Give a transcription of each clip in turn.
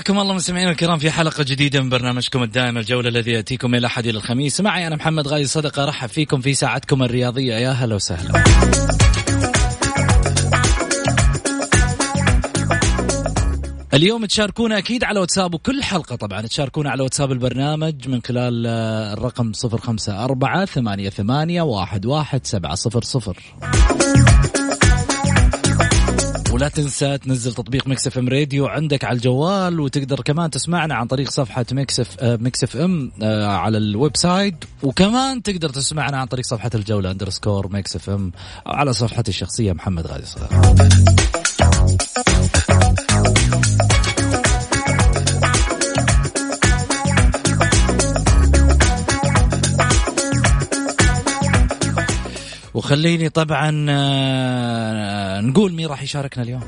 حياكم الله مستمعينا الكرام في حلقة جديدة من برنامجكم الدائم الجولة الذي يأتيكم إلى أحد إلى الخميس. معي أنا محمد غالي صدقة أرحب فيكم في ساعتكم الرياضية. يا هلا وسهلا. اليوم تشاركونا أكيد على واتساب وكل حلقة طبعا تشاركونا على واتساب البرنامج من خلال آه، الرقم 054 88 11700 ولا تنسى تنزل تطبيق Mix FM Radio عندك على الجوال وتقدر كمان تسمعنا عن طريق صفحة Mix F آه، FM آه، على ال website وكمان تقدر تسمعنا عن طريق صفحة الجولة underscore Mix FM على صفحتي الشخصية محمد غازي صدقه وخليني طبعا آه، نقول مين راح يشاركنا اليوم.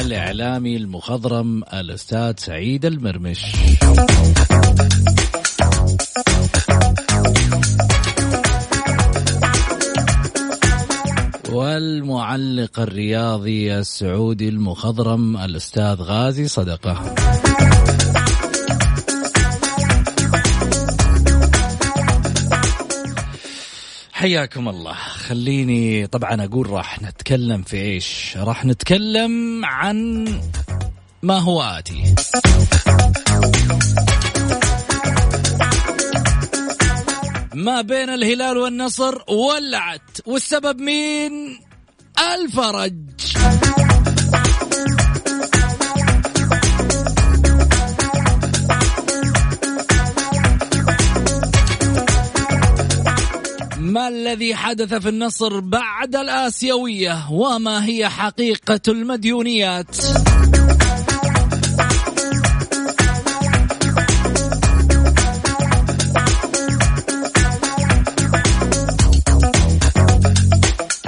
الإعلامي المخضرم الأستاذ سعيد المرمش. والمعلق الرياضي السعودي المخضرم الأستاذ غازي صدقة. حياكم الله. خليني طبعا أقول راح نتكلم في إيش؟ راح نتكلم عن ما هو آتي. ما بين الهلال والنصر ولعت والسبب مين؟ الفرج. ما الذي حدث في النصر بعد الآسيوية وما هي حقيقة المديونيات؟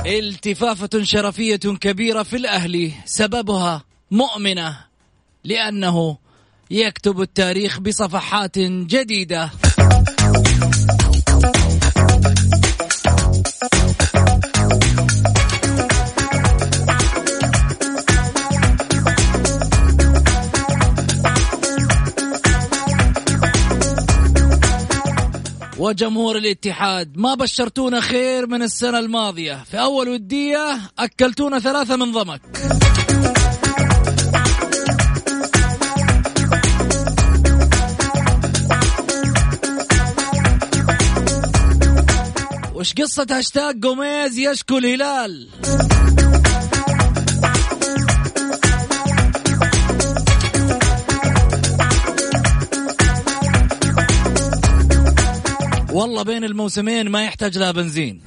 التفافة شرفية كبيرة في الأهلي سببها مؤمنة لأنه يكتب التاريخ بصفحات جديدة. وجمهور الاتحاد ما بشرتونا خير من السنة الماضية. في أول ودية أكلتونا ثلاثة من ضمك. وش قصة هاشتاج قوميز يشكو الهلال؟ والله بين الموسمين ما يحتاج لها بنزين.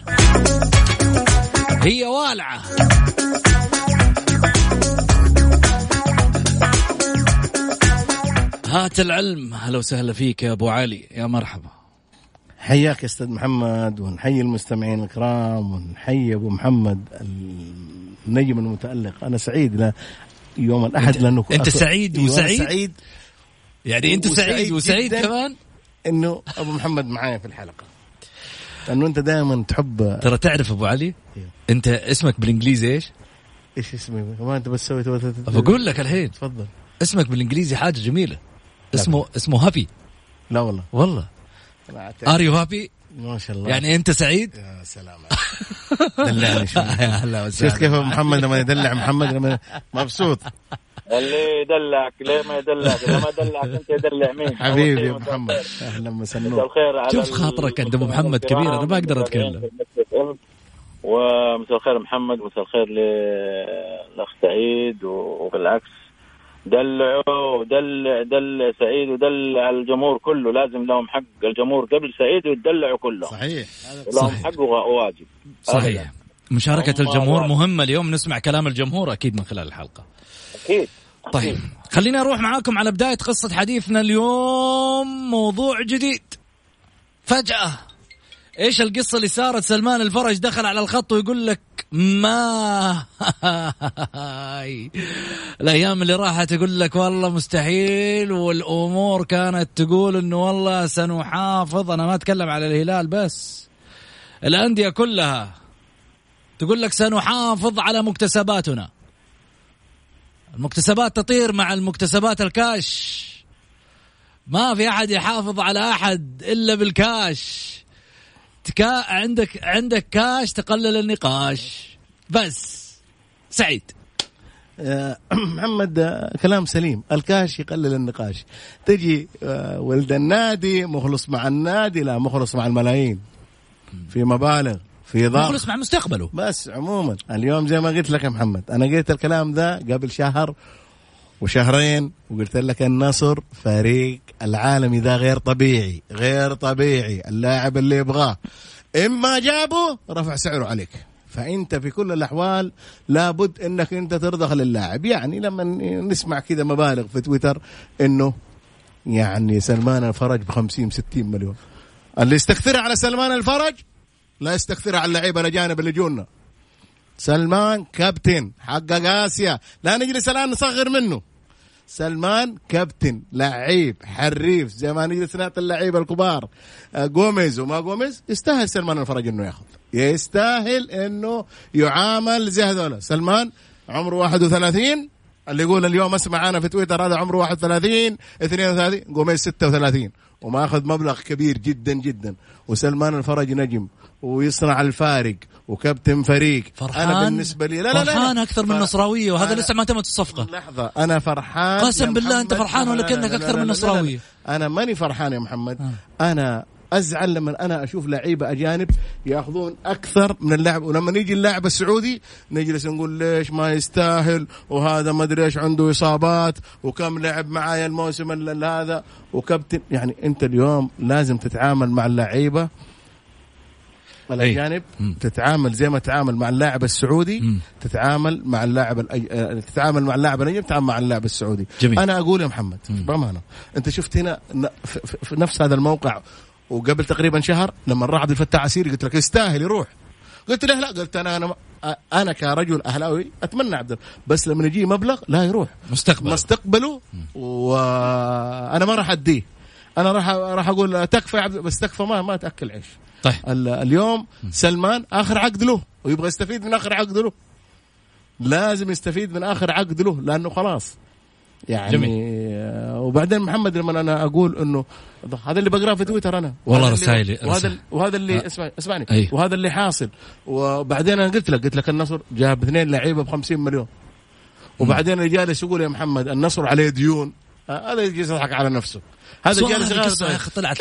هي والعة. هات العلم. هلا وسهلا فيك يا أبو علي. يا مرحبا. حياك أستاذ محمد ونحيي المستمعين الكرام ونحيي أبو محمد النجم المتألق. أنا سعيد ل يوم الأحد انت لأنه أنت سعيد وسعيد؟ سعيد. يعني أنت وسعيد سعيد وسعيد جداً. كمان؟ إنه أبو محمد معايا في الحلقة. لأنه أنت دائما تحب ترى تعرف أبو علي؟ أيوه. أنت اسمك بالإنجليزي إيش؟ إيش اسمي؟ ما أنت بس سويت بقول لك الحين. تفضل. اسمك بالإنجليزي حاجة جميلة. اسمه اسمه happy. لا والله. والله. are you happy ما شاء الله. يعني أنت سعيد؟ يا سلام دلعني شوي. يا هلا شفت كيف وسهلا محمد لما يدلع محمد لما مبسوط. اللي يدلعك ليه ما يدلعك؟ إذا ما دلعك أنت يدلع مين؟ حبيبي يا محمد. أهلا وسهلا. الخير على شوف خاطرك عند أبو محمد كبير، أنا ما أقدر أتكلم. ومساء الخير محمد مساء الخير للاخ سعيد وبالعكس. دلعوا دلع دلع سعيد ودلع الجمهور كله. لازم لهم حق الجمهور قبل سعيد ويتدلعوا كلهم. صحيح. لهم صحيح. حق وواجب. صحيح. مشاركة الجمهور. مهمة اليوم نسمع كلام الجمهور أكيد من خلال الحلقة. أكيد. طيب خلينا نروح معاكم على بداية قصة حديثنا اليوم موضوع جديد. فجأة إيش القصة اللي صارت سلمان الفرج دخل على الخط ويقول لك ما الأيام اللي راحت يقول لك والله مستحيل. والأمور كانت تقول إنه والله سنحافظ. أنا ما أتكلم على الهلال بس. الأندية كلها تقول لك سنحافظ على مكتسباتنا. المكتسبات تطير مع المكتسبات الكاش. ما في أحد يحافظ على أحد إلا بالكاش. تكا عندك عندك كاش تقلل النقاش. بس. سعيد. آه، محمد آه، كلام سليم. الكاش يقلل النقاش. تجي آه، ولد النادي مخلص مع النادي. لا مخلص مع الملايين. في مبالغ. في ضغط مخلص مع مستقبله. بس عموما اليوم زي ما قلت لك يا محمد أنا قلت الكلام ده قبل شهر وشهرين وقلت لك النصر فريق العالمي ده غير طبيعي غير طبيعي اللاعب اللي يبغاه. اما جابه رفع سعره عليك. فأنت في كل الأحوال لابد إنك أنت ترضخ للاعب. يعني لما نسمع كذا مبالغ في تويتر إنه يعني سلمان الفرج ب 50 60 مليون. اللي يستكثر على سلمان الفرج لا يستكثر على اللعيبه الاجانب اللي جونا. سلمان كابتن حقق آسيا. لا نجلس الآن نصغر منه. سلمان كابتن لعيب حريف زي ما نجلس نعطي اللعيبة الكبار. آه، جوميز وما جوميز يستاهل سلمان الفرج إنه ياخذ. يستاهل إنه يعامل زي هذول سلمان عمره 31 اللي يقول اليوم اسمع أنا في تويتر هذا عمره 31 32 جوميز 36 وماخذ مبلغ كبير جدا جدا وسلمان الفرج نجم ويصنع الفارق وكابتن فريق فرحان أنا بالنسبة لي لا لا لا, لا. فرحان أكثر من نصراوية وهذا لسه ما تمت الصفقة لحظة أنا فرحان قسم بالله أنت محمد. فرحان ولا لا، لا، كأنك لا، أكثر لا، من لا، لا، نصراوي؟ لا. أنا ماني فرحان يا محمد أنا أزعل لما أنا أشوف لعيبة أجانب يأخذون أكثر من اللاعب ولما يجي اللاعب السعودي نجلس نقول ليش ما يستاهل وهذا ما أدري إيش عنده إصابات وكم لعب معايا الموسم ال- ال- هذا وكابتن يعني أنت اليوم لازم تتعامل مع اللعيبة الأجانب مم. تتعامل زي ما تتعامل مع اللاعب السعودي مم. تتعامل مع اللاعب الأج... تتعامل مع اللاعب الأجنبي تتعامل مع اللاعب السعودي جميل. أنا أقول يا محمد بأمانة أنت شفت هنا في نفس هذا الموقع وقبل تقريبا شهر لما راح عبد الفتاح عسيري قلت لك يستاهل يروح. قلت له لا قلت أنا أنا أنا كرجل أهلاوي أتمنى عبد بس لما يجي مبلغ لا يروح. مستقبل. مستقبله وأنا ما راح أديه. أنا راح راح أقول تكفى يا عبد بس تكفى ما ما تأكل عيش. طيب. ال- اليوم سلمان آخر عقد له ويبغى يستفيد من آخر عقد له. لازم يستفيد من آخر عقد له لأنه خلاص. يعني جميل. وبعدين محمد لما أنا أقول إنه هذا اللي بقرأه في تويتر أنا. والله اللي- رسائلي- وهذا رسائل. ال- وهذا اللي آه. اسمع اسمعني. أي. وهذا اللي حاصل. وبعدين أنا قلت لك قلت لك النصر جاب اثنين لعيبة ب 50 مليون وبعدين اللي جالس يقول يا محمد النصر عليه ديون. آه، هذا جالس يضحك على نفسه. هذا جالس يا أخي طلعت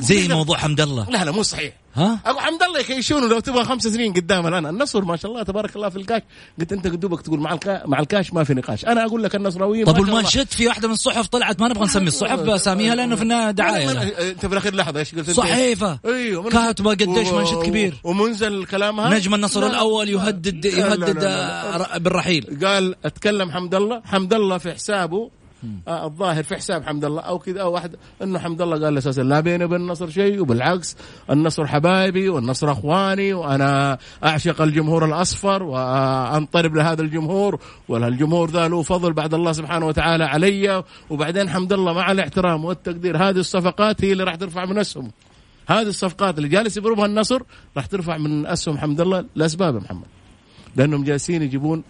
زي موضوع حمد الله. لا لا مو صحيح. ها؟ ابو حمد الله يكيشونه لو تبغى خمس سنين قدام الآن. النصر ما شاء الله تبارك الله في الكاش. قلت أنت دوبك تقول مع الكا... مع الكاش ما في نقاش. أنا أقول لك النصراويين طب. والمانشيت في واحدة من الصحف طلعت؟ ما نبغى نسمي الصحف أساميها لأنه في النهاية دعاية. أنت في الأخير لحظة إيش قلت أنت؟ صحيفة. أيوه كاتبة قديش مانشيت كبير. ومنزل كلامها نجم النصر لا. الأول يهدد يهدد بالرحيل. قال أتكلم حمد الله. حمد الله في حسابه آه الظاهر في حساب حمد الله أو كذا أو واحد إنه حمد الله قال أساسا لا بيني وبين النصر شيء وبالعكس النصر حبايبي والنصر أخواني وأنا أعشق الجمهور الأصفر وأنطرب لهذا الجمهور والجمهور ذا له فضل بعد الله سبحانه وتعالى علي وبعدين حمد الله مع الاحترام والتقدير. هذه الصفقات هي اللي راح ترفع من أسهم. هذه الصفقات اللي جالس يضربها النصر راح ترفع من أسهم حمد الله لأسباب محمد. لأنهم جالسين يجيبون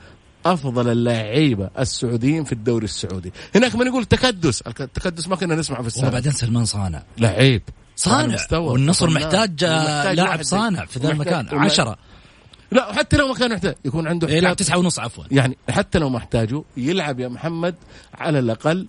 أفضل اللعيبة السعوديين في الدوري السعودي. هناك من يقول تكدس. التكدس ما كنا نسمعه في السابق. وبعدين سلمان صانع. لعيب. صانع. والنصر. محتاج لاعب صانع في ذا المكان. عشرة. لا حتى لو ما كان محتاج. يكون عنده يلعب احتياط. تسعة ونص عفوا. يعني حتى لو محتاجه يلعب يا محمد على الأقل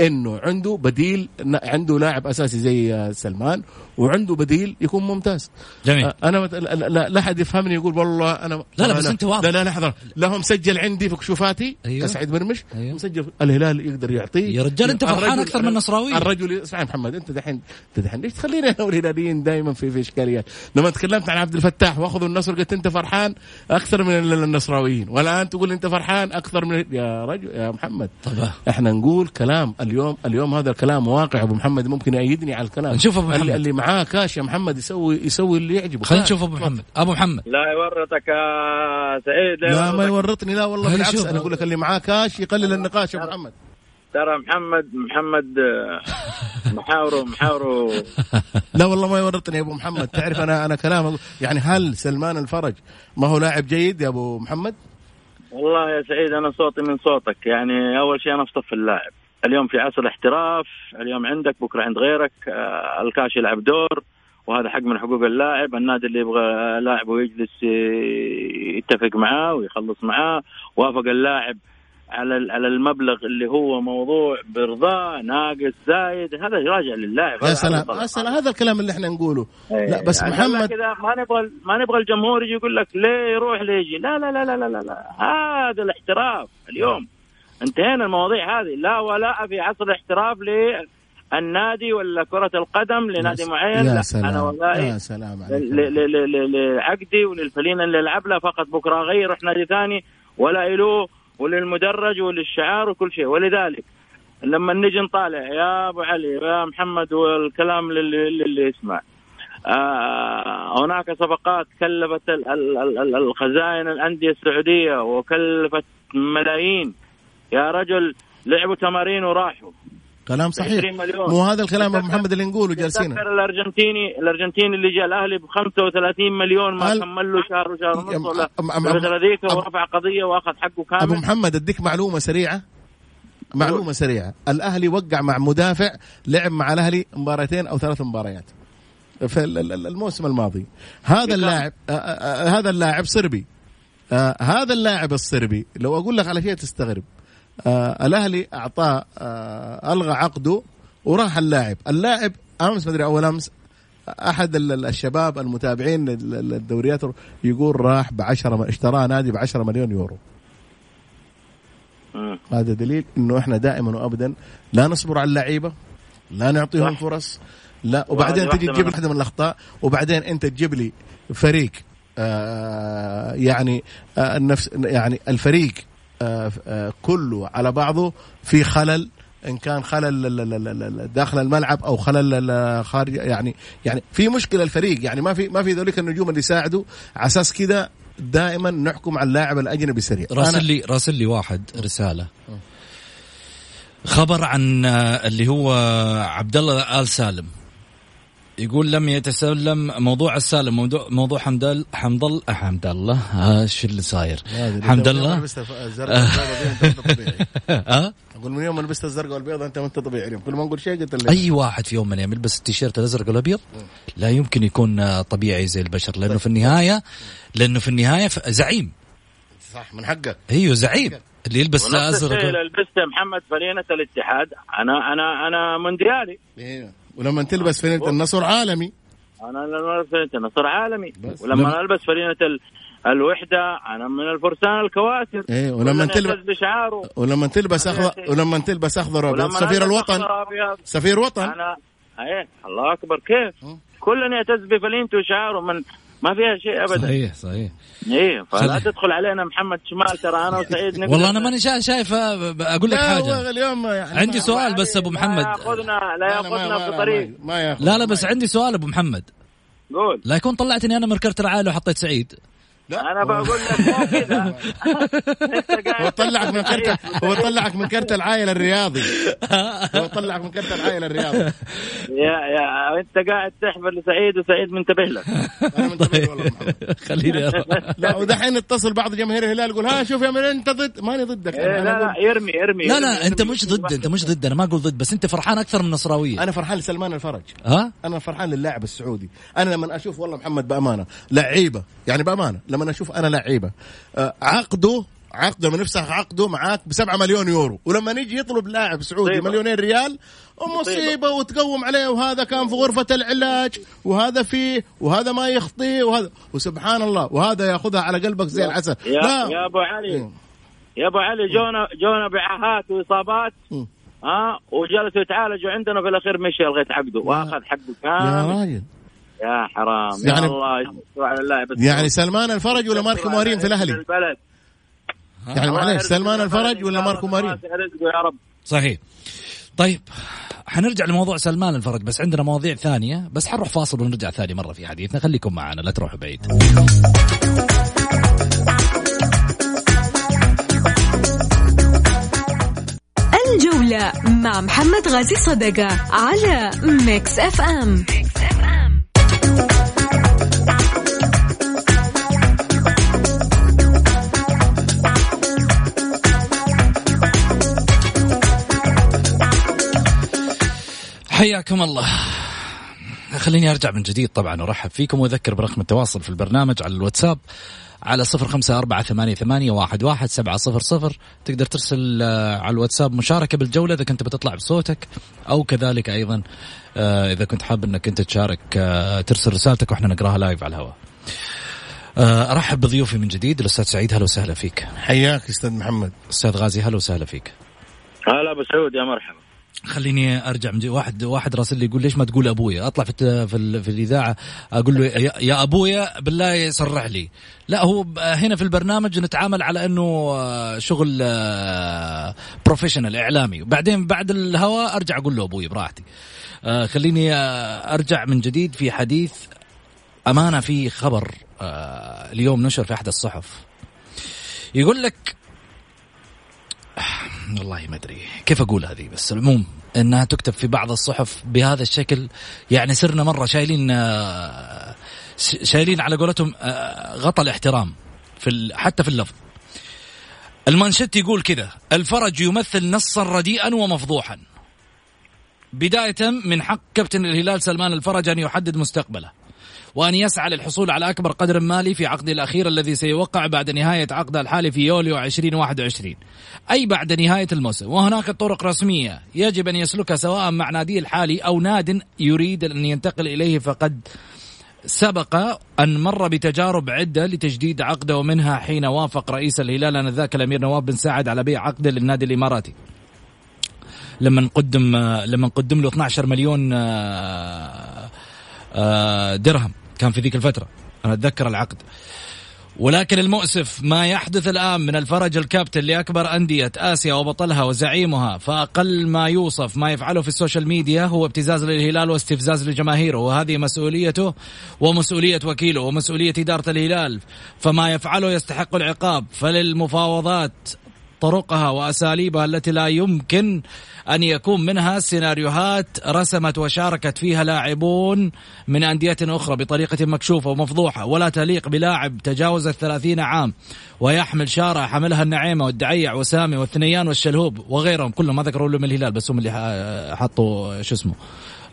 إنه عنده بديل عنده لاعب أساسي زي سلمان وعنده بديل يكون ممتاز. جميل. أنا مت... لا, لا, لا أحد يفهمني يقول والله أنا لا، لا، بس أنت واضح. لا لا لحظه لا هو مسجل عندي في كشوفاتي أيوه. كسعيد مرمش أيوه. مسجل الهلال يقدر يعطيه يا رجال أنت فرحان أكثر من النصراوي. الرجل اسمع يا محمد أنت دحين أنت دحين ليش تخلينا أنا والهلاليين دائما في في إشكاليات؟ لما تكلمت عن عبد الفتاح واخذوا النصر قلت أنت فرحان أكثر من ال- النصراويين. والآن تقول أنت فرحان أكثر من يا رجل يا محمد. طبعا إحنا نقول كلام اليوم اليوم هذا الكلام واقع. أبو محمد ممكن يأيدني على الكلام. نشوف أبو محمد. اللي, اللي معاه كاش يا محمد يسوي يسوي اللي يعجبه. خلينا. نشوف أبو محمد. أبو محمد. لا يورطك يا سعيد لا ما يورطك. يورطني. لا والله بالعكس شوف. أنا أقول لك اللي معاه كاش يقلل النقاش يا أبو محمد. ترى محمد محمد آه، محاوره محاوره. لا والله ما يورطني يا أبو محمد. تعرف أنا أنا كلام يعني هل سلمان الفرج ما هو لاعب جيد يا أبو محمد؟ والله يا سعيد أنا صوتي من صوتك. يعني أول شيء أنا في صف اللاعب. اليوم في عصر احتراف اليوم عندك بكرة عند غيرك آه، الكاش يلعب دور وهذا حق من حقوق اللاعب النادي اللي يبغى لاعبه يجلس ي- يتفق معاه ويخلص معاه وافق اللاعب على على المبلغ اللي هو موضوع برضاه ناقص زايد هذا راجع للاعب. يا سلام هذا يا سلام هذا الكلام اللي إحنا نقوله. لا بس يعني محمد كذا ما نبغى ما نبغى الجمهور يجي يقول لك ليه يروح ليه يجي لا لا لا لا لا لا, لا. هذا الاحتراف اليوم. انتهينا المواضيع هذه. لا ولاء في عصر الاحتراف للنادي ولا كرة القدم لنادي معين. يا سلام. ولائي يا سلام لعقدي وللفلين اللي العب له. فقط بكرة اغير أروح نادي ثاني ولا له وللمدرج وللشعار وكل شيء. ولذلك لما نجي نطالع يا أبو علي يا محمد والكلام للي, للي يسمع. آه هناك صفقات كلفت ال- ال- ال- ال- الخزائن الأندية السعودية وكلفت ملايين. يا رجل لعبوا تمارين وراحوا. كلام صحيح. 20 مليون. مو هذا الكلام أبو محمد اللي نقوله جالسين. الأرجنتيني الأرجنتيني اللي جاء الأهلي ب 35 مليون ما هل- كمل له شهر وشهر ونص ولا الفترة ذيك ورفع قضية وأخذ حقه كامل. أبو محمد أديك معلومة سريعة. معلومة سريعة. الأهلي وقع مع مدافع لعب مع الأهلي مباراتين أو ثلاث مباريات. في ال- ال- الموسم الماضي. هذا اللاعب آه، آه، آه، هذا اللاعب صربي. هذا اللاعب الصربي لو أقول لك على شيء تستغرب. آه، الأهلي اعطاه آه، ألغى عقده وراح اللاعب اللاعب أمس مدري أول أمس أحد ال- ال- الشباب المتابعين لل- لل- للدوريات يقول راح ب 10 اشتراه نادي ب 10 مليون يورو. هذا دليل إنه إحنا دائما وابدا لا نصبر على اللعيبة لا نعطيهم صح. فرص لا وبعدين تجي تجيب واحدة من الأخطاء وبعدين أنت تجيب لي فريق آه يعني آه النفس يعني الفريق كله على بعضه في خلل إن كان خلل داخل الملعب أو خلل خارج يعني يعني في مشكلة الفريق يعني ما في ما في ذوليك النجوم اللي يساعدوا. على أساس كذا دائما نحكم على اللاعب الأجنبي سريع راسل لي راسل لي واحد رسالة. خبر عن آه، اللي هو عبد الله آل سالم. يقول لم يتسلم موضوع السالم موضوع موضوع حمد حمد الله حمد الله. ها شو اللي صاير؟ حمد الله؟ ها؟ أقول من يوم ما لبست الزرقاء والبيضاء أنت ما انت طبيعي اليوم. كل ما نقول شيء قلت لي أي واحد في يوم من الأيام يلبس التيشيرت الأزرق والأبيض؟ لا يمكن يكون طبيعي زي البشر لأنه في النهايه لأنه في النهاية زعيم. صح من حقك. أيوه زعيم. اللي يلبس ازرق اللي لبسته محمد فلينة الاتحاد. أنا أنا أنا مونديالي. أيوه ولما تلبس فينة النصر عالمي. أنا لما ألبس فلينة نصر عالمي. بس. ولما لما- ألبس فلينة ال- الوحدة أنا من الفرسان الكواسر. إيه ولما تلبس بشعاره. ولما تلبس اخضر. ولما تلبس أخضر ولما سفير الوطن. سفير وطن. أنا إيه الله أكبر. كيف. كلنا يعتز بفلينته وشعاره من ما فيها شيء ابدا. صحيح صحيح. إيه فلا خلي- تدخل علينا محمد شمال ترى أنا وسعيد نقدر والله أنا ماني شا- شايف آه، أقول لك حاجة. اليوم يعني عندي سؤال بس أبو محمد. ياخذنا لا لا، لا، يأخذنا في طريق ما- ما يأخذ لا لا بس عندي سؤال أبو محمد. قول. لا يكون طلعتني أنا من كرت العائله وحطيت سعيد. أنا بقول لك مو كذا أنت قاعد هو طلعك من كرت سعيد. هو طلعك من كرت العائلة الرياضي. هو طلعك من كرت العائلة الرياضي. يا يا أنت قاعد تحفل لسعيد وسعيد منتبه لك. أنا منتبه والله محمد. خليني. لا ودحين اتصل بعض جماهير الهلال يقول ها شوف يا من أنت ضد ماني ضدك. إيه لا لا يرمي يرمي لا لا أنت. مش ضد أنت مش ضد أنا ما أقول ضد بس أنت فرحان أكثر من النصراوية. أنا فرحان لسلمان الفرج. ها؟ أنا فرحان للاعب السعودي. أنا لما أشوف والله محمد بأمانة لعيبة يعني بأمانة لما أشوف أنا لعيبة. آه، عقده عقده من نفسه عقده معاك ب 7 مليون يورو. ولما نيجي يطلب لاعب سعودي مصيبة. مليونين ريال مصيبه وتقوم عليه وهذا كان في غرفة العلاج وهذا فيه وهذا ما يخطي وهذا وسبحان الله وهذا ياخذها على قلبك زي العسل. يا يا أبو علي. إيه. يا أبو علي جونا جونا بعاهات وإصابات. ها وجلسوا يتعالجوا عندنا في الأخير مشي الغيت عقده وأخذ حقه يا كامل. راجل. يا حرام. يعني- يا الله يستر على اللاعب يعني سلمان الفرج ولا ماركو مارين في الأهلي؟ البلد. يعني يرزق سلمان الفرج ولا ماركو الله مارين يا رب. صحيح. طيب حنرجع لموضوع سلمان الفرج بس عندنا مواضيع ثانية بس حنروح فاصل ونرجع ثاني مرة في حديثنا. خليكم معنا لا تروحوا بعيد. الجولة مع محمد غازي صدقة على ميكس أف أم. حياكم الله. خليني أرجع من جديد طبعا ارحب فيكم وأذكر برقم التواصل في البرنامج على الواتساب على صفر خمسة أربعة ثمانية, ثمانية واحد, واحد سبعة صفر صفر. تقدر ترسل آه، على الواتساب مشاركة بالجولة إذا كنت بتطلع بصوتك أو كذلك أيضا آه، إذا كنت حاب أنك أنت تشارك آه، ترسل رسالتك وإحنا نقراها لايف على الهواء. أرحب بضيوفي من جديد الأستاذ سعيد هلا وسهلا فيك. حياك أستاذ محمد. أستاذ غازي هلا وسهلا فيك. هلا أبو سعود يا مرحبا. خليني أرجع من. واحد واحد راسل لي يقول ليش ما تقول أبويا؟ أطلع في في, في الإذاعة أقول له يا, يا أبويا بالله يصرح لي. لا هو هنا في البرنامج نتعامل على إنه آه، شغل بروفيشنال إعلامي. وبعدين بعد الهواء أرجع أقول له أبوي براحتي. آه، خليني آه، أرجع من جديد في حديث أمانة في خبر آه، اليوم نشر في أحد الصحف. يقول لك والله ما أدري. كيف أقول هذه بس؟ العموم إنها تكتب في بعض الصحف بهذا الشكل. يعني صرنا مرة شايلين آه، شايلين على قولتهم آه، غطى الاحترام في حتى في اللفظ. المانشيت يقول كذا الفرج يمثل نصا رديئا ومفضوحا. بداية من حق كابتن الهلال سلمان الفرج أن يحدد مستقبله. وأن يسعى للحصول على أكبر قدر مالي في عقده الأخير الذي سيوقع بعد نهاية عقده الحالي في يوليو 2021 أي بعد نهاية الموسم. وهناك طرق رسمية. يجب أن يسلكها سواء مع ناديه الحالي أو ناد يريد أن ينتقل إليه فقد سبق أن مر بتجارب عدة لتجديد عقده ومنها حين وافق رئيس الهلال آنذاك الأمير نواف بن سعد على بيع عقده للنادي الإماراتي. لما نقدم لما نقدم له 12 مليون آه، آه، درهم. كان في ذيك الفترة. أنا أتذكر العقد. ولكن المؤسف ما يحدث الآن من الفرج الكابتن لأكبر أندية آسيا وبطلها وزعيمها فأقل ما يوصف ما يفعله في ال social media هو ابتزاز للهلال واستفزاز لجماهيره وهذه مسؤوليته ومسؤولية وكيله ومسؤولية إدارة الهلال فما يفعله يستحق العقاب. فللمفاوضات طرقها وأساليبها التي لا يمكن أن يكون منها سيناريوهات رسمت وشاركت فيها لاعبون من أندية أخرى بطريقة مكشوفة ومفضوحة ولا تليق بلاعب تجاوز الثلاثين عام ويحمل شاره حملها النعيمة والدعيع وسامي والثنيان والشلهوب وغيرهم. كلهم ما ذكروا له من الهلال بس هم اللي حطوا شو اسمه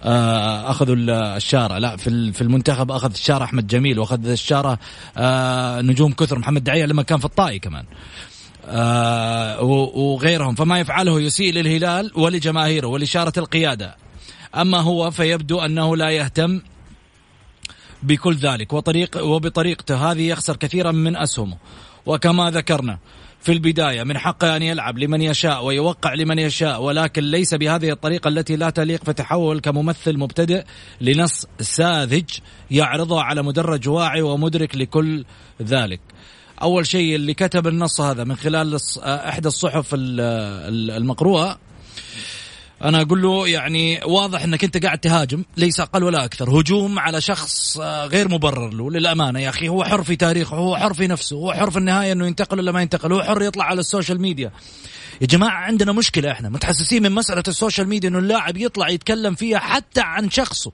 آه، أخذوا ال- الشاره لا في في المنتخب أخذ الشاره أحمد جميل وأخذ الشاره آه، نجوم كثر محمد دعيع لما كان في الطائي كمان. آه وغيرهم. فما يفعله يسيء للهلال ولجماهيره ولإشارة القيادة. أما هو فيبدو أنه لا يهتم بكل ذلك وطريق وبطريقته. هذه يخسر كثيرا من أسهمه. وكما ذكرنا في البداية من حقه أن يلعب لمن يشاء ويوقع لمن يشاء ولكن ليس بهذه الطريقة التي لا تليق فتحول كممثل مبتدئ لنص ساذج يعرضه على مدرج واعي ومدرك لكل ذلك. أول شيء اللي كتب النص هذا من خلال إحدى الصحف المقروءة. أنا أقول له يعني واضح إنك أنت قاعد تهاجم ليس أقل ولا أكثر. هجوم على شخص آه، غير مبرر له للأمانة يا أخي. هو حر في تاريخه هو حر في نفسه هو حر في النهاية إنه ينتقل ولا ما ينتقل هو حر يطلع على ال social media. يا جماعة عندنا مشكلة إحنا متحسسين من مسألة ال social media إنه اللاعب يطلع يتكلم فيها حتى عن شخصه.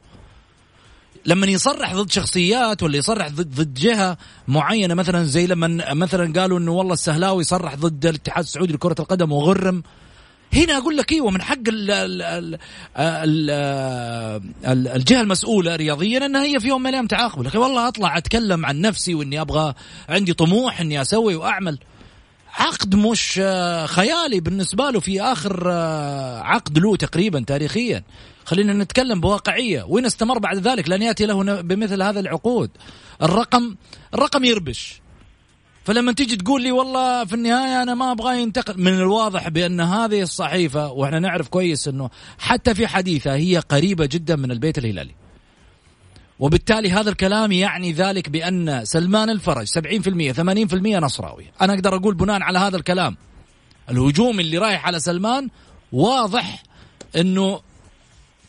لما يصرح ضد شخصيات ولا يصرح ضد ضد جهة معينة مثلا زي لما مثلا قالوا إنه والله السهلاوي صرح ضد الاتحاد السعودي لكرة القدم وغرم. هنا أقول لك إيوه من حق ال ال ال ال الجهة المسؤولة رياضيا إنها هي في يوم من الأيام تعاقبه. لكن والله أطلع أتكلم عن نفسي وإني أبغى عندي طموح إني أسوي وأعمل. عقد مش خيالي بالنسبة له في آخر عقد له تقريبا تاريخيا. خلينا نتكلم بواقعية. وين استمر بعد ذلك؟ لن يأتي له بمثل هذا العقود. الرقم الرقم يربش. فلما تيجي تقول لي والله في النهاية أنا ما أبغى ينتقل من الواضح بأن هذه الصحيفة وإحنا نعرف كويس إنه حتى في حديثها هي قريبة جدا من البيت الهلالي. وبالتالي هذا الكلام يعني ذلك بأن سلمان الفرج 70% 80% نصراوي، أنا أقدر أقول بناء على هذا الكلام الهجوم اللي رايح على سلمان واضح إنه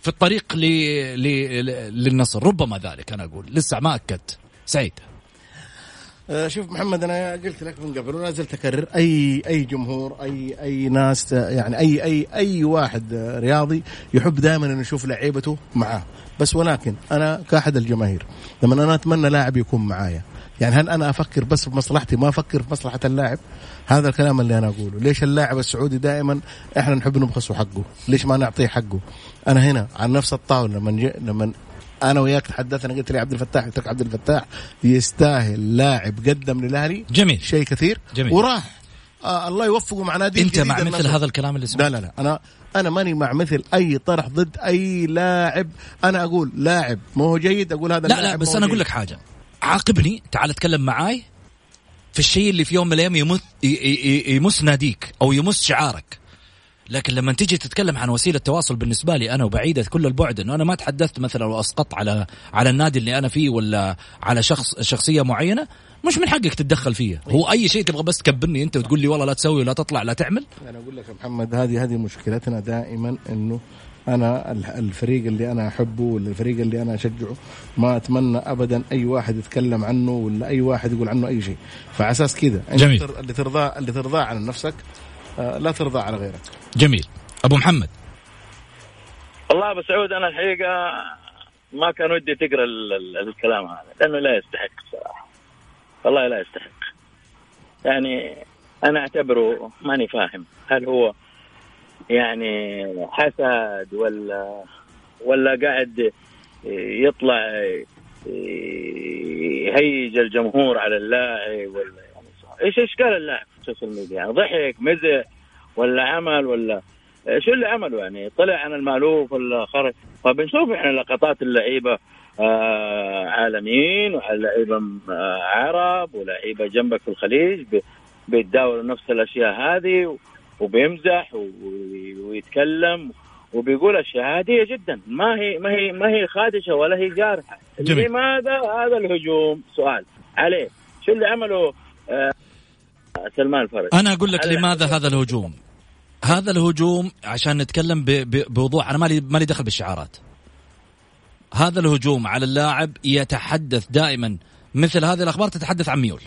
في الطريق. للنصر ربما ذلك أنا أقول. لسه ما أكدت. سعيد. شوف محمد أنا قلت لك من قبل ولا زلت أكرر أي أي جمهور أي أي ناس يعني أي أي أي واحد رياضي يحب دائما انه يشوف لعيبته معاه. بس ولكن أنا كأحد الجماهير لما أنا أتمنى لاعب يكون معايا يعني هل أنا أفكر بس في مصلحتي ما أفكر في مصلحة اللاعب؟ هذا الكلام اللي أنا أقوله. ليش اللاعب السعودي دائما إحنا نحب نبخسه حقه؟ ليش ما نعطيه حقه؟ أنا هنا على نفس الطاولة لما لما أنا وياك تحدثنا قلت لي عبد الفتاح قلت لك عبد الفتاح يستاهل لاعب قدم للأهلي. جميل. شيء كثير. جميل. وراح. آه الله يوفقه مع نادي أنت مع مثل هذا الكلام اللي سمعت لا لا لا. أنا أنا ماني مع مثل أي طرح ضد أي لاعب. أنا أقول لاعب مو هو جيد أقول هذا لا لا بس أنا أقول لك حاجة. عاقبني تعال اتكلم معاي. في الشيء اللي في يوم من الأيام يمس يمس ناديك أو يمس شعارك. لكن لما تيجي تتكلم عن وسيلة تواصل بالنسبة لي أنا وبعيده كل البعد إنه أنا ما تحدثت مثلا واسقطت على على النادي اللي أنا فيه ولا على شخص شخصية معينة مش من حقك تتدخل فيها. هو أي شيء تبغى بس تكبرني أنت وتقول لي والله لا تسوي ولا تطلع لا تعمل. أنا أقول لك يا محمد هذه هذه مشكلتنا دائما إنه أنا الفريق اللي أنا أحبه ولا الفريق اللي أنا أشجعه ما أتمنى ابدا أي واحد يتكلم عنه ولا أي واحد يقول عنه أي شيء. فعلى أساس كذا جميل. اللي ترضاه اللي ترضاه عن نفسك لا ترضى على غيرك. جميل. أبو محمد. والله أبو سعود أنا الحقيقة ما كان ودي تقرأ الكلام هذا لأنه لا يستحق صراحة والله لا يستحق. يعني أنا أعتبره ماني فاهم. هل هو يعني حسد ولا ولا قاعد يطلع يهيج الجمهور على اللاعب ولا إيش إشكال اللاعب في السوشيال ميديا؟ يعني ضحك مزح ولا عمل ولا شو اللي عمله يعني؟ طلع عن المألوف ولا خرج؟ فبنشوف إحنا لقطات اللعيبة آه عالميين ولعيبه آه عرب ولعيبه جنبك في الخليج بيتداولوا نفس الأشياء هذه وبيمزح ويتكلم وبيقول أشياء عادية جدا. ما هي ما هي ما هي خادشة ولا هي جارحة. جميل. لماذا هذا الهجوم؟ سؤال. عليه. شو اللي عمله آه سلمان الفرج. أنا أقول لك لماذا هذا الهجوم؟ هذا الهجوم عشان نتكلم بوضوح. أنا مالي مالي دخل بالشعارات. هذا الهجوم على اللاعب يتحدث دائما. مثل هذه الأخبار تتحدث عن ميول.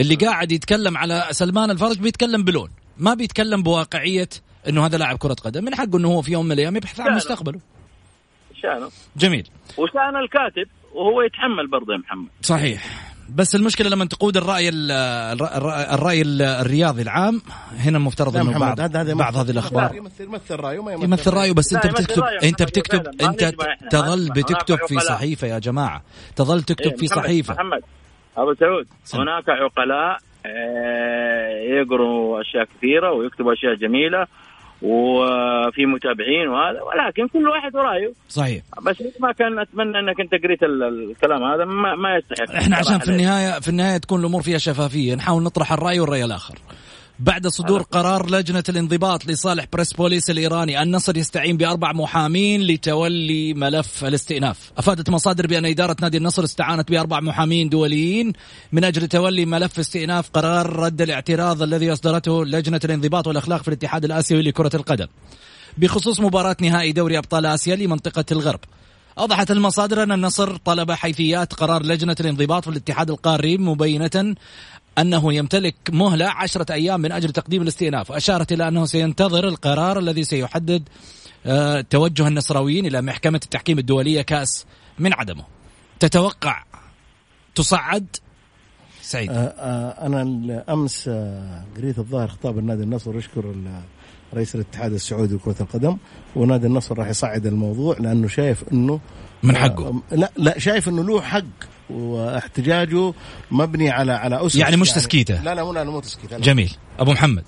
اللي قاعد يتكلم على سلمان الفرج بيتكلم بلون. ما بيتكلم بواقعية إنه هذا لاعب كرة قدم. من حقه إنه هو في يوم من الأيام يبحث عن مستقبله. شانه. جميل. وشان الكاتب وهو يتحمل برضه يا محمد. صحيح. بس المشكلة لما تقود الرأي الراي الرياضي العام هنا المفترض إنه بعض بعض هذه الأخبار. يمثل يمثل رأيه ما يمثل رأيه بس أنت بتكتب أنت بتكتب أنت تظل بتكتب في صحيفة يا جماعة. تظل تكتب إيه، في صحيفة. محمد. أبو سعود هناك عقلاء آه، يقروا أشياء كثيرة ويكتبوا أشياء جميلة. وفي متابعين وهذا ولكن كل واحد ورأيه. صحيح. بس ما كان أتمنى إنك أنت قريت ال- الكلام هذا ما, ما يستحق. إحنا عشان في النهايه في النهاية تكون الأمور فيها شفافية نحاول نطرح الرأي والرأي الآخر. بعد صدور قرار لجنة الانضباط لصالح بريس بوليس الإيراني النصر يستعين بأربع محامين لتولي ملف الاستئناف. أفادت مصادر بأن إدارة نادي النصر استعانت بأربع محامين دوليين من أجل تولي ملف استئناف قرار رد الاعتراض الذي أصدرته لجنة الانضباط والأخلاق في الاتحاد الآسيوي لكرة القدم. بخصوص مباراة نهائي دوري أبطال آسيا لمنطقة الغرب. أوضحت المصادر أن النصر طلب حيثيات قرار لجنة الانضباط في الاتحاد القاري مبينة أنه يمتلك مهلة عشرة أيام من أجل تقديم الاستئناف وأشارت إلى أنه سينتظر القرار الذي سيحدد آه، توجه النصراويين إلى محكمة التحكيم الدولية كأس من عدمه. تتوقع تصعد؟ سعيد. آه، آه، امس آه، قريت الظاهر خطاب النادي النصر يشكر رئيس الاتحاد السعودي لكرة القدم ونادي النصر راح يصعد الموضوع لأنه شايف إنه من حقه. لا لا شايف إنه له حق. واحتجاجه مبني على على أسس يعني مش تسكيتة. لا لا مو لا مو تسكيتة. جميل. أبو محمد.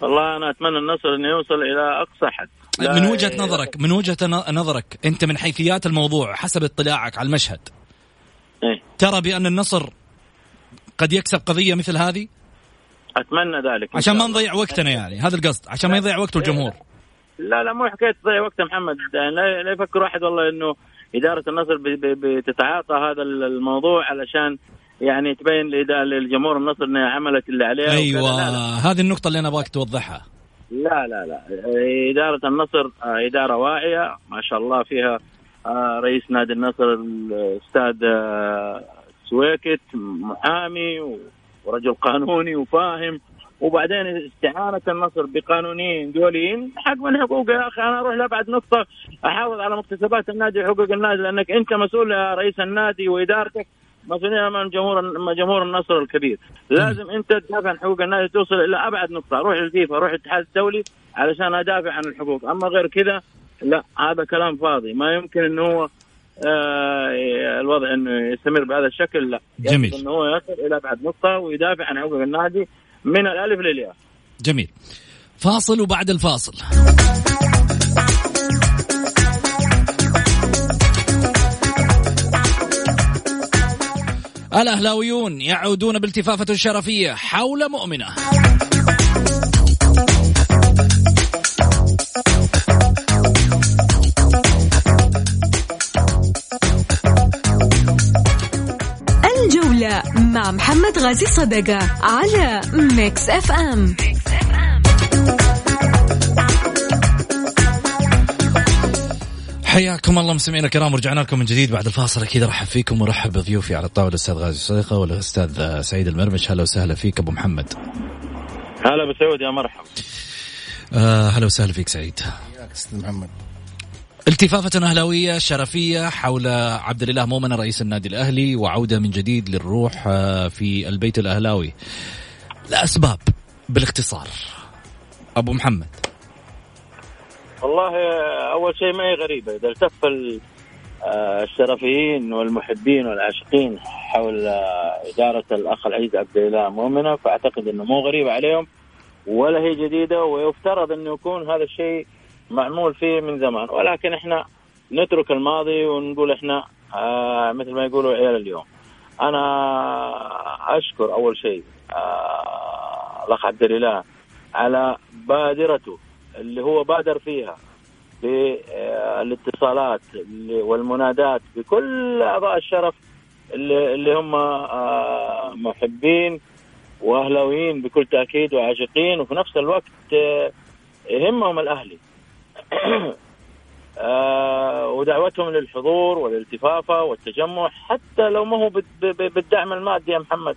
والله أنا أتمنى النصر إنه يوصل إلى أقصى حد. من وجهة ي- نظرك من وجهة نظرك أنت من حيثيات الموضوع حسب اطلاعك على المشهد إيه. ترى بأن النصر قد يكسب قضية مثل هذه؟ أتمنى ذلك عشان ما. نضيع وقتنا يعني هذا القصد. عشان ما يضيع وقت الجمهور. لا لا مو حكاية تضيع وقت يا محمد. يعني لا, لا يفكر واحد والله إنه إدارة النصر بتتعاطى هذا الموضوع علشان يعني تبين للجمهور النصر إنها عملت اللي عليها. أيوه لا, لا. هذه النقطة اللي أنا أبغاك توضحها. لا لا لا. إدارة النصر آه، إدارة واعية ما شاء الله فيها آه، رئيس نادي النصر الأستاذ آه، سويكت محامي ورجل قانوني وفاهم. وبعدين استعانة النصر بقانونيين دوليين. حق من حقوق يا أخي أنا أروح لأبعد نقطة أحافظ على مكتسبات النادي وحقوق النادي لأنك أنت مسؤول يا رئيس النادي وإدارتك مسؤولين أمام جمهور جمهور النصر الكبير، لازم أنت تدافع عن حقوق النادي توصل إلى أبعد نقطة، روح للفيفا، روح الاتحاد الدولي علشان أدافع عن الحقوق، أما غير كذا لا هذا كلام فاضي، ما يمكن إنه هو آه الوضع إنه يستمر بهذا الشكل لا. جميل. إنه هو يصل إلى أبعد نقطة ويدافع عن حقوق النادي. من الألف للياء. جميل. فاصل وبعد الفاصل. الأهلاويون يعودون بالتفافة شرفية حول مؤمنة. غازي صدقة على ميكس اف ام حياكم الله مستمعينا الكرام ورجعنا لكم من جديد بعد الفاصل. أكيد أرحب فيكم وأرحب بضيوفي على الطاولة الأستاذ غازي صديقه والأستاذ سعيد المرمش. هلا وسهلا فيك أبو محمد. هلا بسعود يا مرحبا. آه هلا وسهلا فيك سعيد. محمد. التفافة أهلاوية شرفية حول عبد الإله مؤمن رئيس النادي الأهلي وعودة من جديد للروح آه، في البيت الأهلاوي. الأسباب بالاختصار. أبو محمد. والله أول شيء ما هي غريبة. إذا التف ال- آه، الشرفيين والمحبين والعاشقين حول آه، إدارة الأخ العزيز عبد الإله مؤمنه فأعتقد إنه مو غريبه عليهم ولا هي جديدة ويفترض إنه يكون هذا الشيء معمول فيه من زمان. ولكن إحنا نترك الماضي ونقول إحنا آه مثل ما يقولوا عيال اليوم. أنا أشكر أول شيء آه الأخ عبد الإله على بادرته اللي هو بادر فيها بالاتصالات والمنادات بكل أعضاء الشرف اللي, اللي هم آه، محبين وأهلاويين بكل تأكيد وعاشقين وفي نفس الوقت آه، يهمهم الأهلي. آه، ودعوتهم للحضور والالتفافة والتجمع حتى لو ما هو بالدعم المادي يا محمد.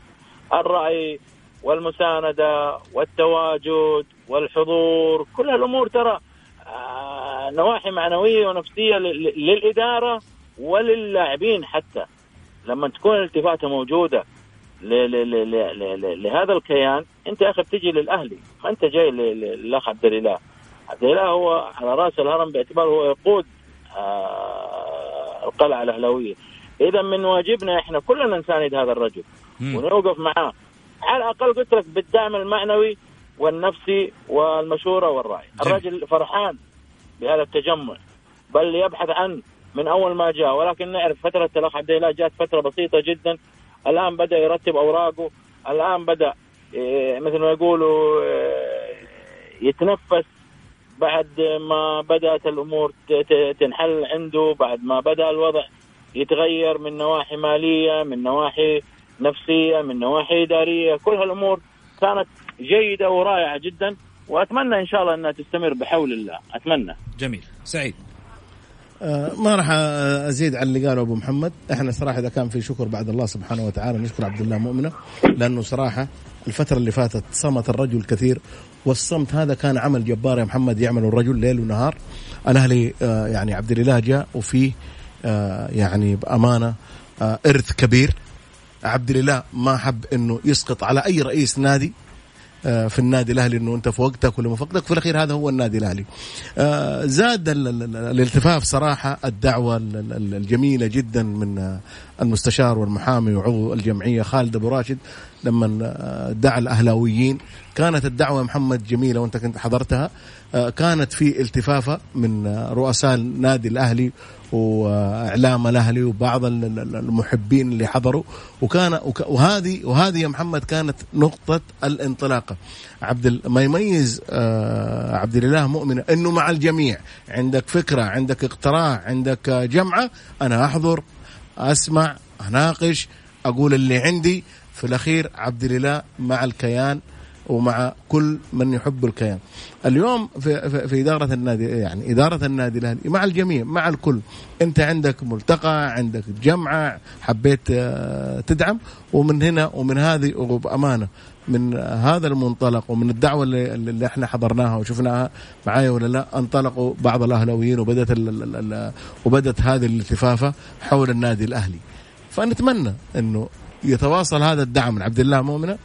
الرأي والمساندة والتواجد والحضور كل هالأمور ترى آه، نواحي معنوية ونفسية ل- ل- للإدارة وللاعبين حتى. لما تكون ل- ل- لهذا الكيان أنت يا أخي بتجي للأهلي ما أنت جاي للأخ عبد الإله. عبد الاله هو على رأس الهرم باعتباره هو يقود آه، القلعة الأهلاوية. إذا من واجبنا إحنا كلنا نساند هذا الرجل. ونوقف معاه. على الأقل قلت لك بالدعم المعنوي والنفسي والمشورة والرأي. الرجل فرحان بهذا التجمع. بل يبحث عن من أول ما جاء. ولكن نعرف فترة الأخ عبد الله جات فترة بسيطة جدا. الآن بدأ يرتب أوراقه. الآن بدأ إيه، مثل ما يقولوا إيه، يتنفس بعد ما بدأت الأمور تنحل عنده بعد ما بدأ الوضع يتغير من نواحي مالية من نواحي نفسية من نواحي إدارية كل هالأمور كانت جيدة ورائعة جدا وأتمنى إن شاء الله إنها تستمر بحول الله. أتمنى. جميل. سعيد. ما راح أزيد على اللي قاله أبو محمد. إحنا صراحة إذا كان في شكر بعد الله سبحانه وتعالى نشكر عبد الله مؤمنة لأنه صراحة الفترة اللي فاتت صمت الرجل كثير والصمت هذا كان عمل جبار يا محمد يعمله الرجل ليل ونهار. الأهلي آه، يعني عبد الإله جاء وفيه آه، يعني بأمانة آه، إرث كبير. عبد الإله ما حب إنه يسقط على أي رئيس نادي. آه، في النادي الأهلي إنه أنت في وقتك ولا ما في الأخير هذا هو النادي الأهلي. آه، زاد ال- ال- ال- الالتفاف صراحة الدعوة ال- ال- الجميلة جدا من آه، المستشار والمحامي وعضو الجمعية خالد أبو راشد لما آه، دعا الأهلاويين كانت الدعوة محمد جميلة وأنت كنت حضرتها آه، كانت في التفافة من آه، رؤساء النادي الأهلي وإعلام الأهلي وبعض ال- ال- المحبين اللي حضروا. وكان وك- وهذه وهذه يا محمد كانت نقطة الانطلاقة. عبد ما يميز آه، عبد الإله مؤمن إنه مع الجميع. عندك فكرة عندك اقتراح عندك آه، جمعة. أنا أحضر أسمع أناقش أقول اللي عندي. في الأخير عبد الإله مع الكيان ومع كل من يحب الكيان. اليوم في, في, في إدارة النادي يعني إدارة النادي الأهلي مع الجميع مع الكل. أنت عندك ملتقى عندك جمعة حبيت آه، تدعم ومن هنا ومن هذه وبأمانة من هذا المنطلق ومن الدعوة اللي, اللي إحنا حضرناها وشفناها معايا ولا لا انطلقوا بعض الأهلاويين وبدت ال ال ال وبدت هذه الالتفافة حول النادي الأهلي. فنتمنى إنه يتواصل هذا الدعم من عبد الله مؤمنة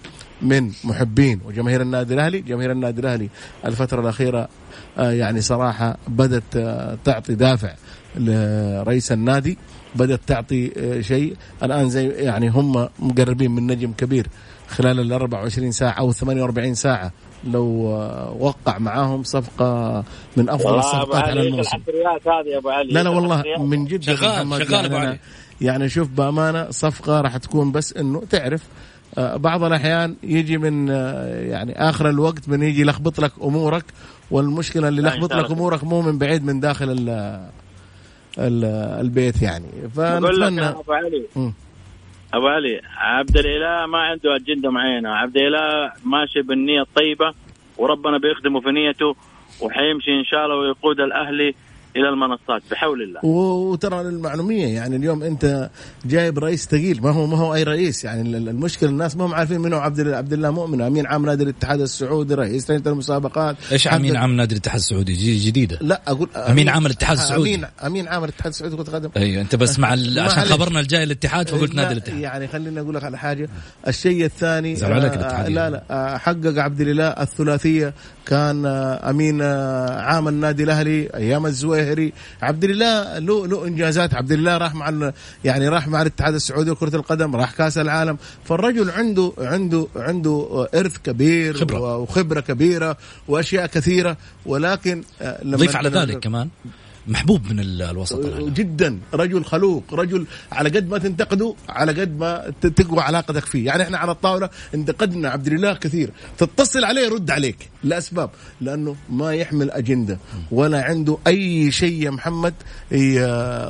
من محبين وجماهير النادي الأهلي، جماهير النادي الأهلي الفترة الأخيرة آه، يعني صراحة بدأت آه، تعطي دافع لرئيس النادي، بدأت تعطي آه، شيء الآن زي يعني هم مقربين من نجم كبير خلال ال 24 ساعة أو 48 ساعة لو وقع معاهم صفقة من أفضل أبو الصفقات على علي الموسم هذه يا أبو علي لا لا والله. من جد شغال- شغال أبو يعني, علي. أنا يعني شوف بأمانة صفقة راح تكون بس إنه تعرف آه، بعض الأحيان يجي من آه، يعني آخر الوقت من يجي يلخبط لك أمورك والمشكلة اللي شاء لك. أمورك مو من بعيد من داخل ال ال البيت يعني فنتمنى أبو علي. أبو علي عبد الإله ما عنده أجندة معينة عبد الإله ماشي بالنية الطيبة وربنا بيخدمه في نيته وحيمشي إن شاء الله ويقود الأهلي إلى المنصات بحول الله. و- وترى المعلوميه يعني اليوم أنت جايب رئيس ثقيل ما هو ما هو أي رئيس يعني ال- المشكلة الناس ما هم عارفين منه عبد عبد الله مؤمن أمين عام نادي الاتحاد السعودي رئيس لجنه المسابقات. إيش أمين عام نادي الاتحاد السعودي؟ جديدة. لا أقول أمين عام الاتحاد السعودي. امين أمين عام الاتحاد السعودي كرة قدم أيوه أنت بس مع ال... عشان. خبرنا الجاي الاتحاد فقلت نادي الاتحاد. يعني خليني أقول لك على حاجة. الشيء الثاني زعلوا عليك آه. لا لا آه حقق عبد الإله الثلاثية كان آه أمين آه عام النادي الأهلي أيام الزويهري. عبد الاله له له إنجازات. عبد الاله راح مع يعني راح مع الاتحاد السعودي لكرة القدم راح كأس العالم. فالرجل عنده عنده عنده آه، إرث كبير خبرة. وخبرة كبيرة وأشياء كثيرة. ولكن لما ضيف على ذلك كمان. محبوب من ال- الوسط الآن. جدا. رجل خلوق رجل على قد ما تنتقده على قد ما تقوى علاقتك فيه. يعني إحنا على الطاولة انتقدنا عبد الاله كثير. تتصل عليه يرد عليك لأسباب لأنه ما يحمل أجندة ولا عنده أي شيء يا محمد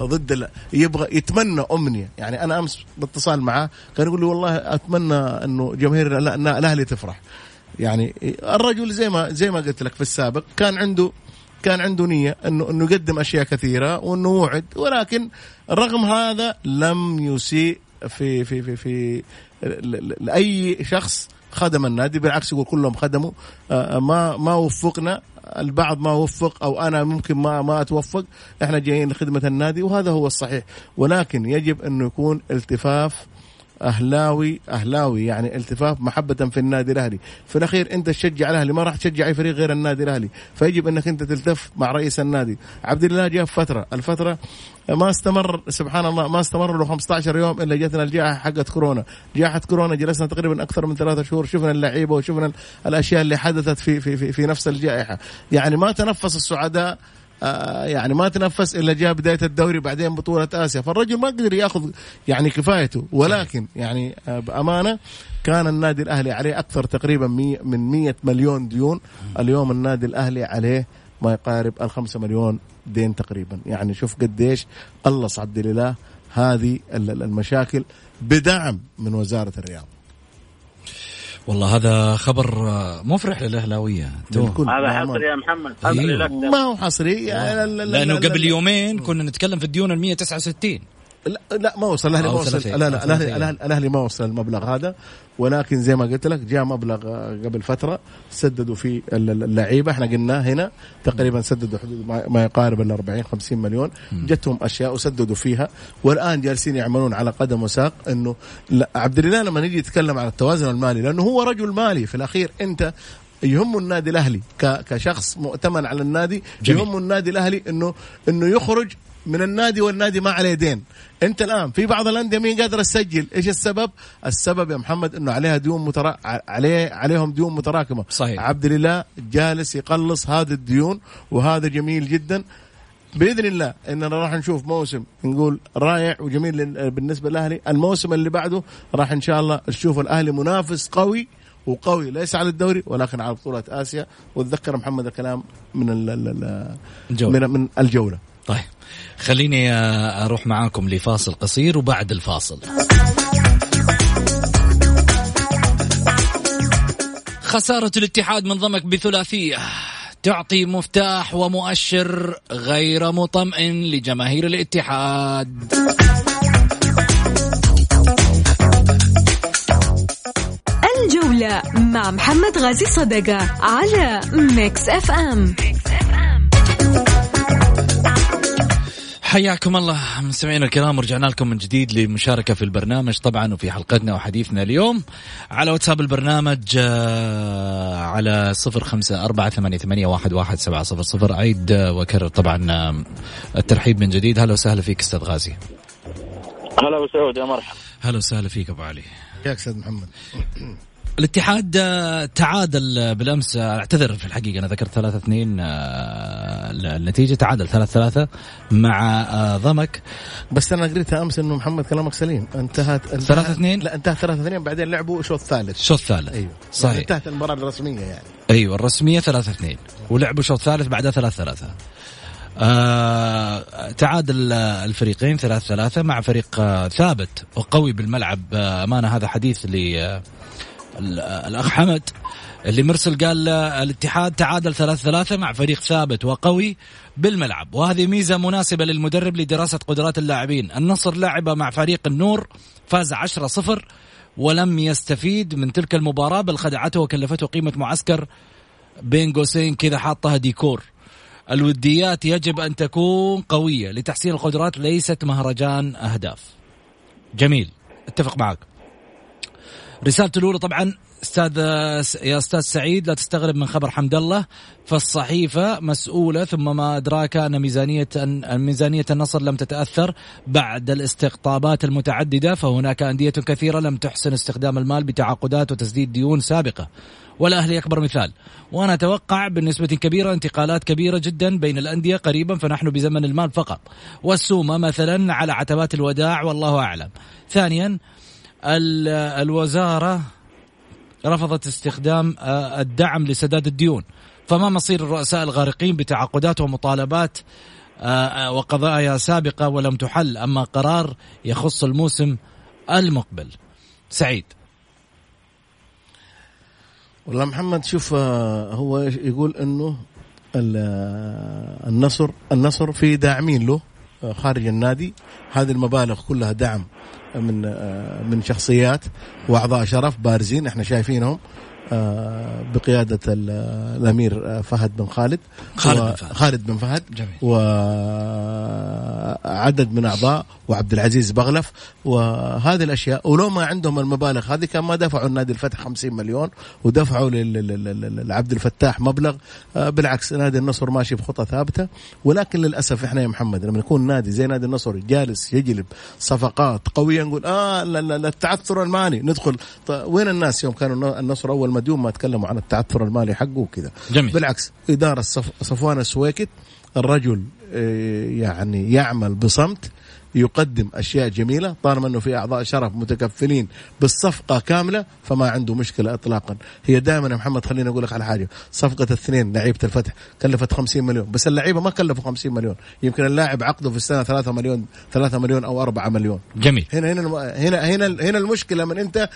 ضد يبغى يتمنى أمنية. يعني أنا أمس باتصال معاه كان يقول لي والله أتمنى إنه جماهير ال- ال- الأهلي تفرح. يعني الرجل زي ما زي ما قلت لك في السابق كان عنده كان عنده نية انه أنه يقدم أشياء كثيرة وأنه وعد. ولكن رغم هذا لم يسيء في في في في ل- ل- لاي شخص خدم النادي. بالعكس يقول كلهم خدموا. آه، ما ما وفقنا. البعض ما وفق أو أنا ممكن ما ما أتوفق. إحنا جايين لخدمة النادي وهذا هو الصحيح. ولكن يجب انه يكون التفاف أهلاوي أهلاوي يعني التفاف محبة في النادي الأهلي. في الأخير أنت تشجع الأهلي ما راح تشجع أي فريق غير النادي الأهلي. فيجب أنك أنت تلتف مع رئيس النادي. عبد الله جاء فترة الفترة ما استمر سبحان الله ما استمر له 15 يوم إلا جتنا الجائحة حقت كورونا، جائحة كورونا جلسنا تقريبا أكثر من ثلاثة شهور شفنا اللعيبة وشفنا الأشياء اللي حدثت في في في, في نفس الجائحة، يعني ما تنفس السعداء يعني ما تنفس إلا جاء بداية الدوري بعدين بطولة آسيا. فالرجل ما قدر يأخذ يعني كفايته. ولكن يعني آه، بأمانة كان النادي الأهلي عليه أكثر تقريبا من 100 مليون ديون. اليوم النادي الأهلي عليه ما يقارب الخمسة مليون دين تقريبا. يعني شوف قديش الله عبد الاله هذه المشاكل بدعم من وزارة الرياضة. والله هذا خبر مفرح للاهلاويه هذا حصري يا محمد. حصري لك. ما هو حصري. لأنه قبل يومين كنا نتكلم في الديون ال 169 لا لا ما وصل. الأهلي ما وصل لا لا الاهلي الاهلي ما وصل المبلغ هذا. ولكن زي ما قلت لك جاء مبلغ قبل فترة سددوا فيه اللعيبة. إحنا قلنا هنا تقريبا سددوا حدود ما يقارب ال 40 50 مليون. جتهم أشياء وسددوا فيها. والآن جالسين يعملون على قدم وساق إنه عبد الله لما نيجي يتكلم عن التوازن المالي لأنه هو رجل مالي في الأخير أنت يهم النادي الأهلي. كشخص مؤتمن على النادي. يهم النادي الأهلي انه إنه يخرج من النادي والنادي ما عليه دين. انت الآن في بعض الأندية مين قادره تسجل إيش السبب؟ السبب يا محمد إنه عليها ديون مترا... عليه عليهم ديون متراكمة. صحيح. عبد الله جالس يقلص هذه الديون وهذا جميل جدا. بإذن الله إننا راح نشوف موسم نقول رائع وجميل بالنسبة للأهلي. الموسم اللي بعده راح إن شاء الله نشوف الأهلي منافس قوي وقوي ليس على الدوري ولكن على بطوله آسيا. وتذكر محمد الكلام من الجولة. من, من الجولة. طيب. خليني أروح معاكم لفاصل قصير وبعد الفاصل. خسارة الاتحاد من ضمك بثلاثية. تعطي مفتاح ومؤشر غير مطمئن لجماهير الاتحاد. الجولة مع محمد غازي صدقة على ميكس أف أم, حياكم الله مستمعينا الكرام ورجعنا لكم من جديد للمشاركة في البرنامج طبعا وفي حلقتنا وحديثنا اليوم. على واتساب البرنامج آه، على صفر خمسة أربعة ثمانية, ثمانية واحد, واحد سبعة صفر صفر. أعيد آه، وأكرر طبعا الترحيب من جديد. هلا وسهلا فيك أستاذ غازي. هلا وسهلا يا مرحبا. هلا وسهلا فيك أبو علي. ياك أستاذ محمد؟ الاتحاد آه، تعادل بالأمس آه، أعتذر في الحقيقة أنا ذكرت 3 2 آه، النتيجة تعادل 3 3 مع ضمك. بس أنا قريتها أمس إنه محمد كلامك سليم. انتهت 3 2 لا انتهت 3 2 بعدين لعبوا شوط ثالث شوط ثالث أيوه. صحيح. يعني انتهت المباراة الرسمية يعني. أيوه الرسمية 3 2 ولعبوا شوط ثالث بعدها 3 3 آه تعادل الفريقين ثلاث ثلاثة مع فريق آه ثابت وقوي بالملعب. آه أمانة هذا حديث ل الأخ حمد اللي مرسل قال الاتحاد تعادل ثلاث ثلاثة مع فريق ثابت وقوي بالملعب. وهذه ميزة مناسبة للمدرب لدراسة قدرات اللاعبين. النصر لعب مع فريق النور فاز 10 صفر ولم يستفيد من تلك المباراة بل خدعته وكلفته قيمة معسكر بين قوسين كذا حاطها ديكور. الوديات يجب أن تكون قوية لتحسين القدرات ليست مهرجان أهداف. جميل أتفق معك. رسالته الأولى طبعا أستاذ يا أستاذ سعيد لا تستغرب من خبر حمد الله فالصحيفة مسؤولة ثم ما أدراك أن ميزانية أن ميزانية النصر لم تتأثر بعد الاستقطابات المتعددة فهناك أندية كثيرة لم تحسن استخدام المال بتعاقدات وتسديد ديون سابقة. والأهلي أكبر مثال. وأنا أتوقع بنسبة كبيرة انتقالات كبيرة جدا بين الأندية قريبا فنحن بزمن المال فقط. والسومة مثلا على عتبات الوداع والله أعلم. ثانيا الوزارة رفضت استخدام آه، الدعم لسداد الديون. فما مصير الرؤساء الغارقين بتعاقدات ومطالبات آه، آه، وقضايا سابقة ولم تحل. أما قرار يخص الموسم المقبل. سعيد. والله محمد شوف هو يقول؟ إنه النصر النصر في داعمين له خارج النادي. هذه المبالغ كلها دعم من من شخصيات وأعضاء شرف بارزين إحنا شايفينهم. آه، بقيادة ال- الأمير آه، فهد بن خالد خالد بن فهد. خالد بن فهد جميل. وعدد من أعضاء وعبد العزيز بغلف وهذه الأشياء ولو ما عندهم المبالغ هذه كان ما دفعوا النادي الفتح 50 مليون ودفعوا لعبد الفتاح مبلغ آه، بالعكس نادي النصر ماشي بخطى ثابتة ولكن للأسف إحنا يا محمد لما يكون نادي زي نادي النصر جالس يجلب صفقات قوية نقول آه التعثر المالي ندخل طيب وين الناس يوم كانوا النصر أول ما ديوم ما تكلموا عن التعثر المالي حقه وكذا. جميل. بالعكس إدارة صف صفوان السويكت الرجل آه، يعني يعمل بصمت يقدم أشياء جميلة طالما إنه في أعضاء شرف متكفلين بالصفقة كاملة فما عنده مشكلة اطلاقا. هي دائما يا محمد خليني أقول لك على حاجة صفقة الاثنين لعيبة الفتح كلفت 50 مليون بس اللعيبة ما كلفوا 50 مليون. يمكن اللاعب عقده في السنة 3 مليون 3 مليون أو 4 مليون. جميل. هنا هنا هنا هنا هنا المشكلة من أنت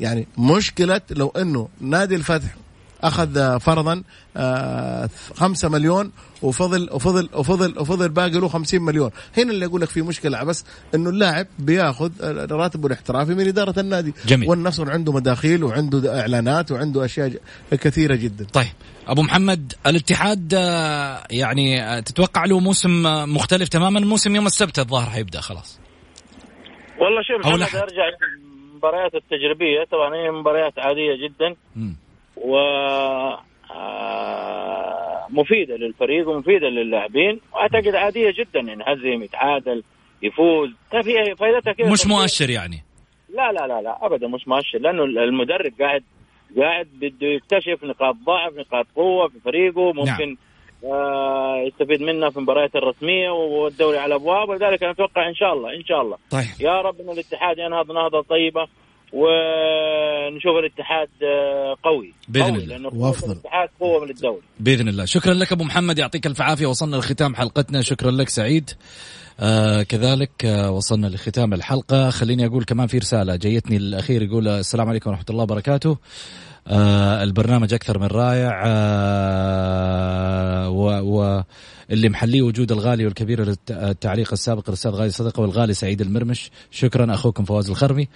يعني مشكلة لو إنه نادي الفتح أخذ فرضا آه، خمسة مليون وفضل وفضل وفضل وفضل باقي له 50 مليون. هنا اللي أقول لك في مشكلة بس إنه اللاعب بياخذ راتبه الاحترافي من إدارة النادي. جميل. والنصر عنده مداخيل وعنده إعلانات وعنده أشياء كثيرة جدا. طيب أبو محمد الاتحاد آه، يعني آه، تتوقع له موسم مختلف تماما؟ موسم يوم السبت الظاهر حيبدا خلاص. والله شوف محمد. أرجع المباريات التجريبية طبعا هي مباريات عادية جدا. و آه، مفيدة للفريق ومفيدة للاعبين وأعتقد عادية جدا ينهزم يتعادل يفوز طيب هي فائدتها كذا مش تمثيل. مؤشر يعني لا لا لا لا ابدا مش مؤشر لأنه المدرب قاعد قاعد بده يكتشف نقاط ضعف نقاط قوة في فريقه ممكن آه يستفيد منها في المباريات الرسمية والدوري على أبواب ولذلك أنا أتوقع إن شاء الله إن شاء الله. طيب. يا رب إن الاتحاد ينهض نهضة طيبة ونشوف الاتحاد آه، قوي بإذن قوي الله. وأفضل. الاتحاد قوة من الدوري. بإذن الله. شكرا لك أبو محمد يعطيك الف عافية. وصلنا لختام حلقتنا. شكرا لك سعيد. آه كذلك آه وصلنا لختام الحلقة. خليني أقول كمان في رسالة جيتني الأخير يقول السلام عليكم ورحمة الله وبركاته. آه البرنامج أكثر من رائع آه و, و اللي محليه وجود الغالي والكبير للت- التعليق السابق الاستاذ غالي صدقه والغالي سعيد المرمش. شكرا أخوكم فواز الخرمي.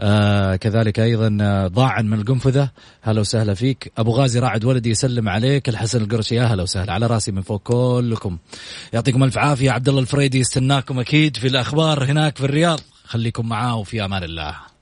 آه كذلك أيضا آه، ضاعا من القنفذة. هلا وسهلا فيك. أبو غازي راعد ولدي يسلم عليك. الحسن القرشي يا هلا وسهلا. على راسي من فوق كلكم. يعطيكم ألف عافية. عبد الله الفريدي يستناكم أكيد في الأخبار هناك في الرياض. خليكم معاه وفي أمان الله.